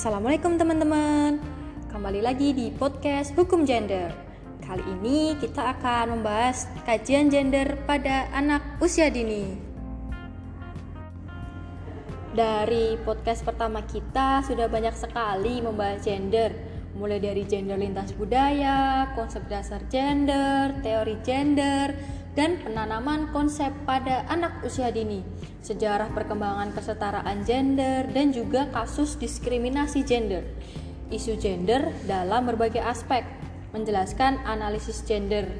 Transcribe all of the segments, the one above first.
Assalamualaikum teman-teman. Kembali lagi di podcast Hukum Gender. Kali ini kita akan membahas kajian gender pada anak usia dini. Dari podcast pertama kita sudah banyak sekali membahas gender. Mulai dari gender lintas budaya, konsep dasar gender, teori gender, dan penanaman konsep pada anak usia dini, sejarah perkembangan kesetaraan gender, dan juga kasus diskriminasi gender. Isu gender dalam berbagai aspek, menjelaskan analisis gender.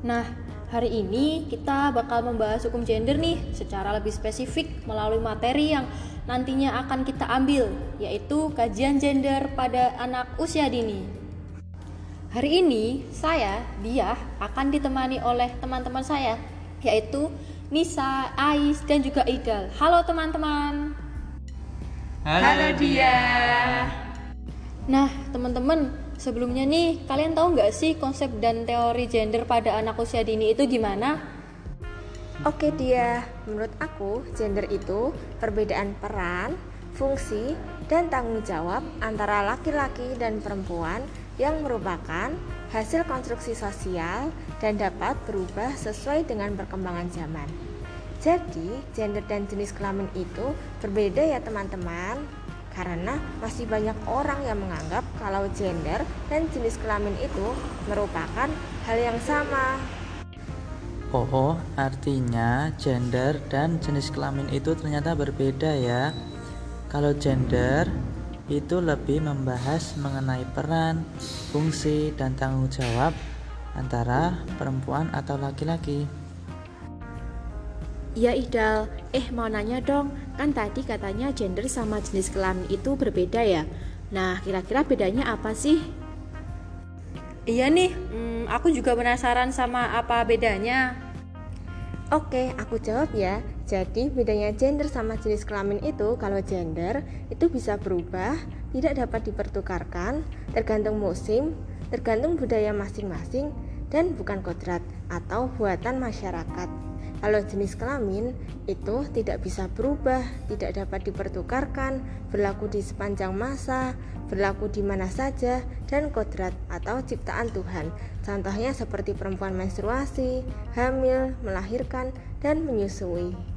Nah, hari ini kita bakal membahas hukum gender nih secara lebih spesifik melalui materi yang nantinya akan kita ambil, yaitu kajian gender pada anak usia dini. Hari ini saya, dia akan ditemani oleh teman-teman saya yaitu Nisa, Ais, dan juga Idal. Halo teman-teman. Halo dia. Nah teman-teman, sebelumnya nih kalian tahu nggak sih konsep dan teori gender pada anak usia dini itu gimana? Oke dia, menurut aku gender itu perbedaan peran, fungsi, dan tanggung jawab antara laki-laki dan perempuan yang merupakan hasil konstruksi sosial dan dapat berubah sesuai dengan perkembangan zaman. Jadi, gender dan jenis kelamin itu berbeda ya teman-teman. Karena masih banyak orang yang menganggap kalau gender dan jenis kelamin itu merupakan hal yang sama. Oh, artinya gender dan jenis kelamin itu ternyata berbeda ya. Kalau gender itu lebih membahas mengenai peran, fungsi, dan tanggung jawab antara perempuan atau laki-laki. Ya Idal, eh mau nanya dong, kan tadi katanya gender sama jenis kelamin itu berbeda ya? Nah, kira-kira bedanya apa sih? Iya nih, hmm, aku juga penasaran sama apa bedanya. Oke, aku jawab ya. Jadi bedanya gender sama jenis kelamin itu kalau gender itu bisa berubah, tidak dapat dipertukarkan, tergantung musim, tergantung budaya masing-masing dan bukan kodrat atau buatan masyarakat. Kalau jenis kelamin itu tidak bisa berubah, tidak dapat dipertukarkan, berlaku di sepanjang masa, berlaku di mana saja, dan kodrat atau ciptaan Tuhan. Contohnya seperti perempuan menstruasi, hamil, melahirkan, dan menyusui.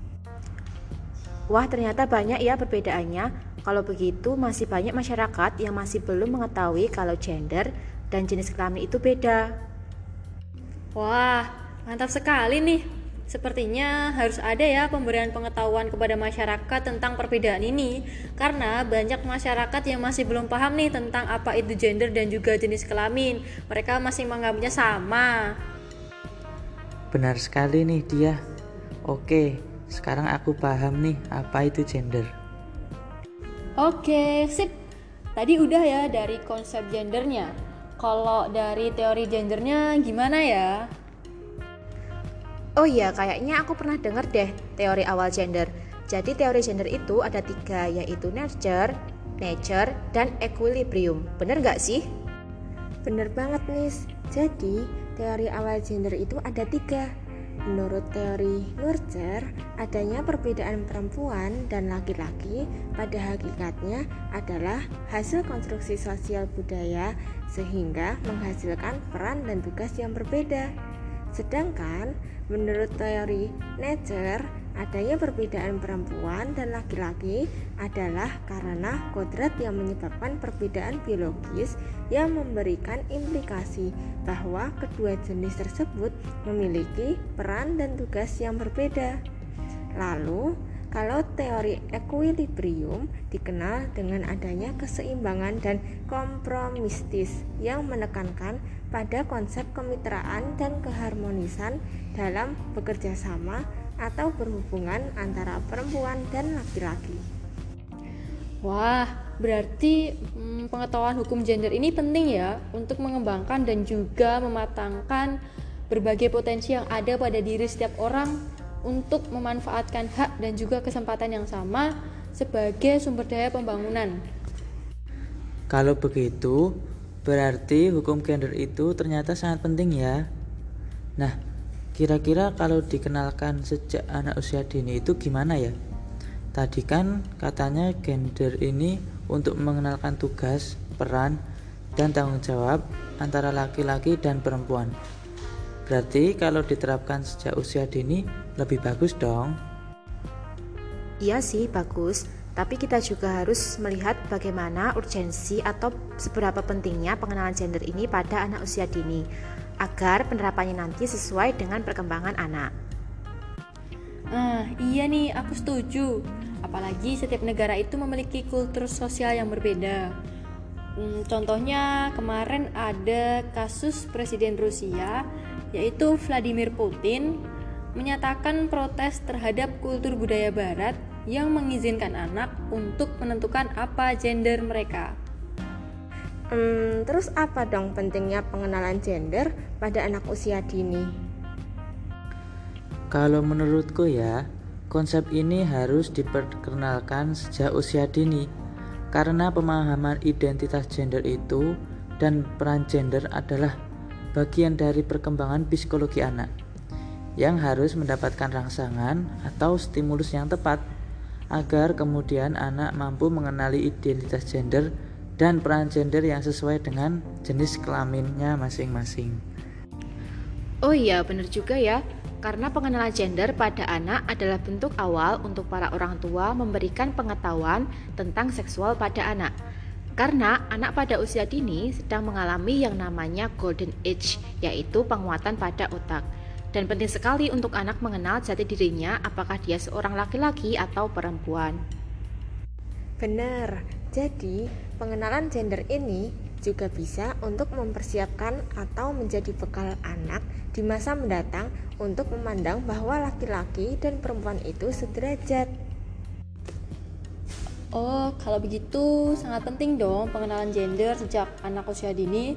Wah, ternyata banyak ya perbedaannya. Kalau begitu, masih banyak masyarakat yang masih belum mengetahui kalau gender dan jenis kelamin itu beda. Wah, mantap sekali nih. Sepertinya harus ada ya pemberian pengetahuan kepada masyarakat tentang perbedaan ini Karena banyak masyarakat yang masih belum paham nih tentang apa itu gender dan juga jenis kelamin Mereka masih menganggapnya sama Benar sekali nih dia Oke, sekarang aku paham nih apa itu gender Oke, sip Tadi udah ya dari konsep gendernya Kalau dari teori gendernya gimana ya? Oh iya, kayaknya aku pernah dengar deh teori awal gender. Jadi teori gender itu ada tiga, yaitu nurture, nature, dan equilibrium. Bener nggak sih? Bener banget, Nis. Jadi, teori awal gender itu ada tiga. Menurut teori nurture, adanya perbedaan perempuan dan laki-laki pada hakikatnya adalah hasil konstruksi sosial budaya sehingga menghasilkan peran dan tugas yang berbeda. Sedangkan menurut teori nature, adanya perbedaan perempuan dan laki-laki adalah karena kodrat yang menyebabkan perbedaan biologis yang memberikan implikasi bahwa kedua jenis tersebut memiliki peran dan tugas yang berbeda. Lalu, kalau teori equilibrium dikenal dengan adanya keseimbangan dan kompromistis yang menekankan pada konsep kemitraan dan keharmonisan dalam bekerja sama atau berhubungan antara perempuan dan laki-laki. Wah, berarti hmm, pengetahuan hukum gender ini penting ya untuk mengembangkan dan juga mematangkan berbagai potensi yang ada pada diri setiap orang untuk memanfaatkan hak dan juga kesempatan yang sama sebagai sumber daya pembangunan. Kalau begitu, berarti hukum gender itu ternyata sangat penting ya. Nah, kira-kira kalau dikenalkan sejak anak usia dini itu gimana ya? Tadi kan katanya gender ini untuk mengenalkan tugas, peran, dan tanggung jawab antara laki-laki dan perempuan. Berarti kalau diterapkan sejak usia dini lebih bagus dong. Iya sih, bagus. Tapi kita juga harus melihat bagaimana urgensi atau seberapa pentingnya pengenalan gender ini pada anak usia dini agar penerapannya nanti sesuai dengan perkembangan anak. Ah, iya nih, aku setuju. Apalagi setiap negara itu memiliki kultur sosial yang berbeda. Hmm, contohnya kemarin ada kasus Presiden Rusia yaitu Vladimir Putin menyatakan protes terhadap kultur budaya barat yang mengizinkan anak untuk menentukan apa gender mereka. Hmm, terus apa dong pentingnya pengenalan gender pada anak usia dini? Kalau menurutku ya, konsep ini harus diperkenalkan sejak usia dini karena pemahaman identitas gender itu dan peran gender adalah bagian dari perkembangan psikologi anak yang harus mendapatkan rangsangan atau stimulus yang tepat agar kemudian anak mampu mengenali identitas gender dan peran gender yang sesuai dengan jenis kelaminnya masing-masing. Oh iya, benar juga ya. Karena pengenalan gender pada anak adalah bentuk awal untuk para orang tua memberikan pengetahuan tentang seksual pada anak. Karena anak pada usia dini sedang mengalami yang namanya golden age, yaitu penguatan pada otak. Dan penting sekali untuk anak mengenal jati dirinya apakah dia seorang laki-laki atau perempuan. Benar, jadi pengenalan gender ini juga bisa untuk mempersiapkan atau menjadi bekal anak di masa mendatang untuk memandang bahwa laki-laki dan perempuan itu sederajat. Oh, kalau begitu sangat penting dong pengenalan gender sejak anak usia dini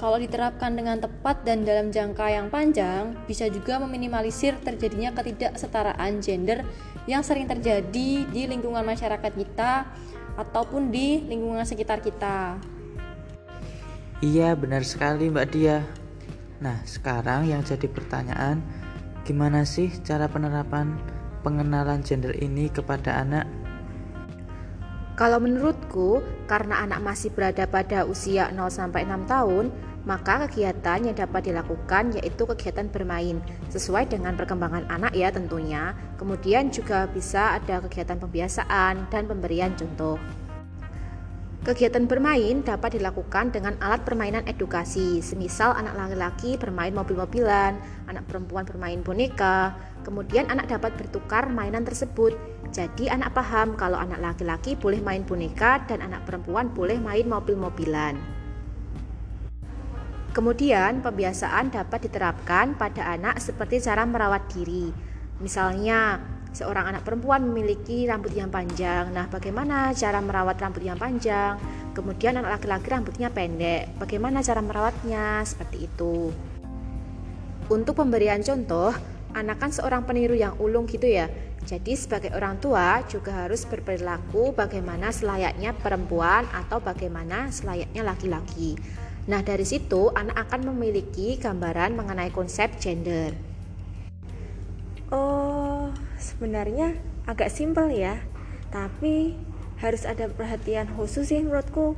kalau diterapkan dengan tepat dan dalam jangka yang panjang, bisa juga meminimalisir terjadinya ketidaksetaraan gender yang sering terjadi di lingkungan masyarakat kita ataupun di lingkungan sekitar kita. Iya, benar sekali Mbak Dia. Nah, sekarang yang jadi pertanyaan, gimana sih cara penerapan pengenalan gender ini kepada anak? Kalau menurutku, karena anak masih berada pada usia 0 sampai 6 tahun, maka kegiatan yang dapat dilakukan yaitu kegiatan bermain sesuai dengan perkembangan anak ya tentunya. Kemudian juga bisa ada kegiatan pembiasaan dan pemberian contoh. Kegiatan bermain dapat dilakukan dengan alat permainan edukasi, semisal anak laki-laki bermain mobil-mobilan, anak perempuan bermain boneka, kemudian anak dapat bertukar mainan tersebut. Jadi anak paham kalau anak laki-laki boleh main boneka dan anak perempuan boleh main mobil-mobilan. Kemudian, pembiasaan dapat diterapkan pada anak seperti cara merawat diri. Misalnya, seorang anak perempuan memiliki rambut yang panjang. Nah, bagaimana cara merawat rambut yang panjang? Kemudian anak laki-laki rambutnya pendek. Bagaimana cara merawatnya? Seperti itu. Untuk pemberian contoh, anak kan seorang peniru yang ulung gitu ya. Jadi sebagai orang tua juga harus berperilaku bagaimana selayaknya perempuan atau bagaimana selayaknya laki-laki. Nah, dari situ anak akan memiliki gambaran mengenai konsep gender. Oh, sebenarnya agak simpel ya, tapi harus ada perhatian khusus sih menurutku.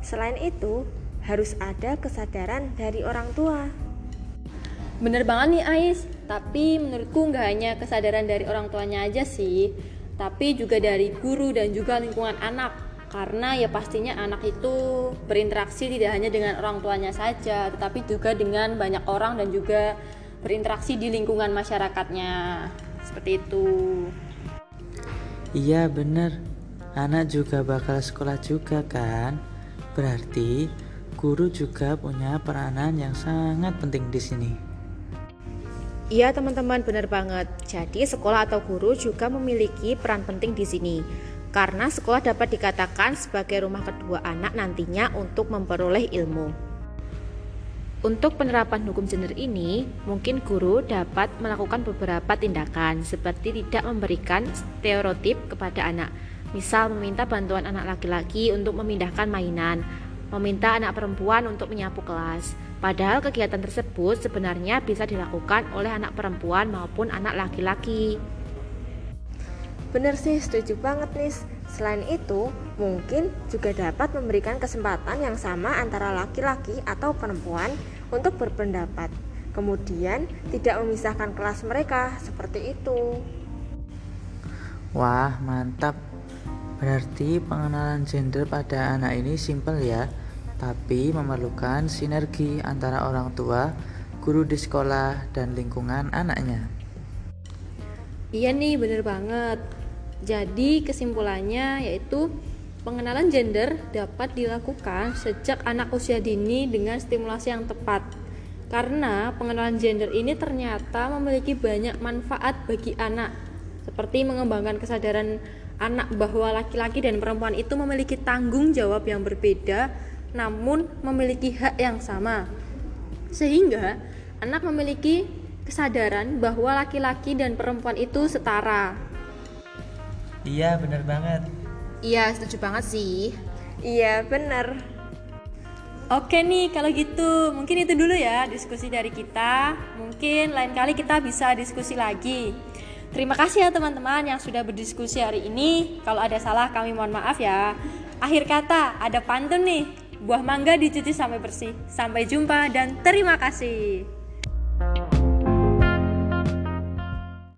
Selain itu, harus ada kesadaran dari orang tua. Bener banget nih Ais, tapi menurutku nggak hanya kesadaran dari orang tuanya aja sih, tapi juga dari guru dan juga lingkungan anak. Karena ya pastinya anak itu berinteraksi tidak hanya dengan orang tuanya saja tetapi juga dengan banyak orang dan juga berinteraksi di lingkungan masyarakatnya. Seperti itu. Iya bener. Anak juga bakal sekolah juga kan? Berarti guru juga punya peranan yang sangat penting di sini Iya teman-teman benar banget. Jadi sekolah atau guru juga memiliki peran penting di sini karena sekolah dapat dikatakan sebagai rumah kedua anak nantinya untuk memperoleh ilmu. Untuk penerapan hukum gender ini, mungkin guru dapat melakukan beberapa tindakan seperti tidak memberikan stereotip kepada anak. Misal meminta bantuan anak laki-laki untuk memindahkan mainan, meminta anak perempuan untuk menyapu kelas. Padahal kegiatan tersebut sebenarnya bisa dilakukan oleh anak perempuan maupun anak laki-laki. Bener sih, setuju banget nih. Selain itu, mungkin juga dapat memberikan kesempatan yang sama antara laki-laki atau perempuan untuk berpendapat. Kemudian, tidak memisahkan kelas mereka seperti itu. Wah, mantap. Berarti pengenalan gender pada anak ini simpel ya, tapi memerlukan sinergi antara orang tua, guru di sekolah, dan lingkungan anaknya. Iya nih, bener banget. Jadi kesimpulannya yaitu pengenalan gender dapat dilakukan sejak anak usia dini dengan stimulasi yang tepat. Karena pengenalan gender ini ternyata memiliki banyak manfaat bagi anak, seperti mengembangkan kesadaran anak bahwa laki-laki dan perempuan itu memiliki tanggung jawab yang berbeda, namun memiliki hak yang sama, sehingga anak memiliki kesadaran bahwa laki-laki dan perempuan itu setara. Iya, bener banget. Iya, setuju banget sih. Iya, bener. Oke nih, kalau gitu mungkin itu dulu ya diskusi dari kita. Mungkin lain kali kita bisa diskusi lagi. Terima kasih ya teman-teman yang sudah berdiskusi hari ini. Kalau ada salah kami mohon maaf ya. Akhir kata, ada pantun nih. Buah mangga dicuci sampai bersih. Sampai jumpa dan terima kasih.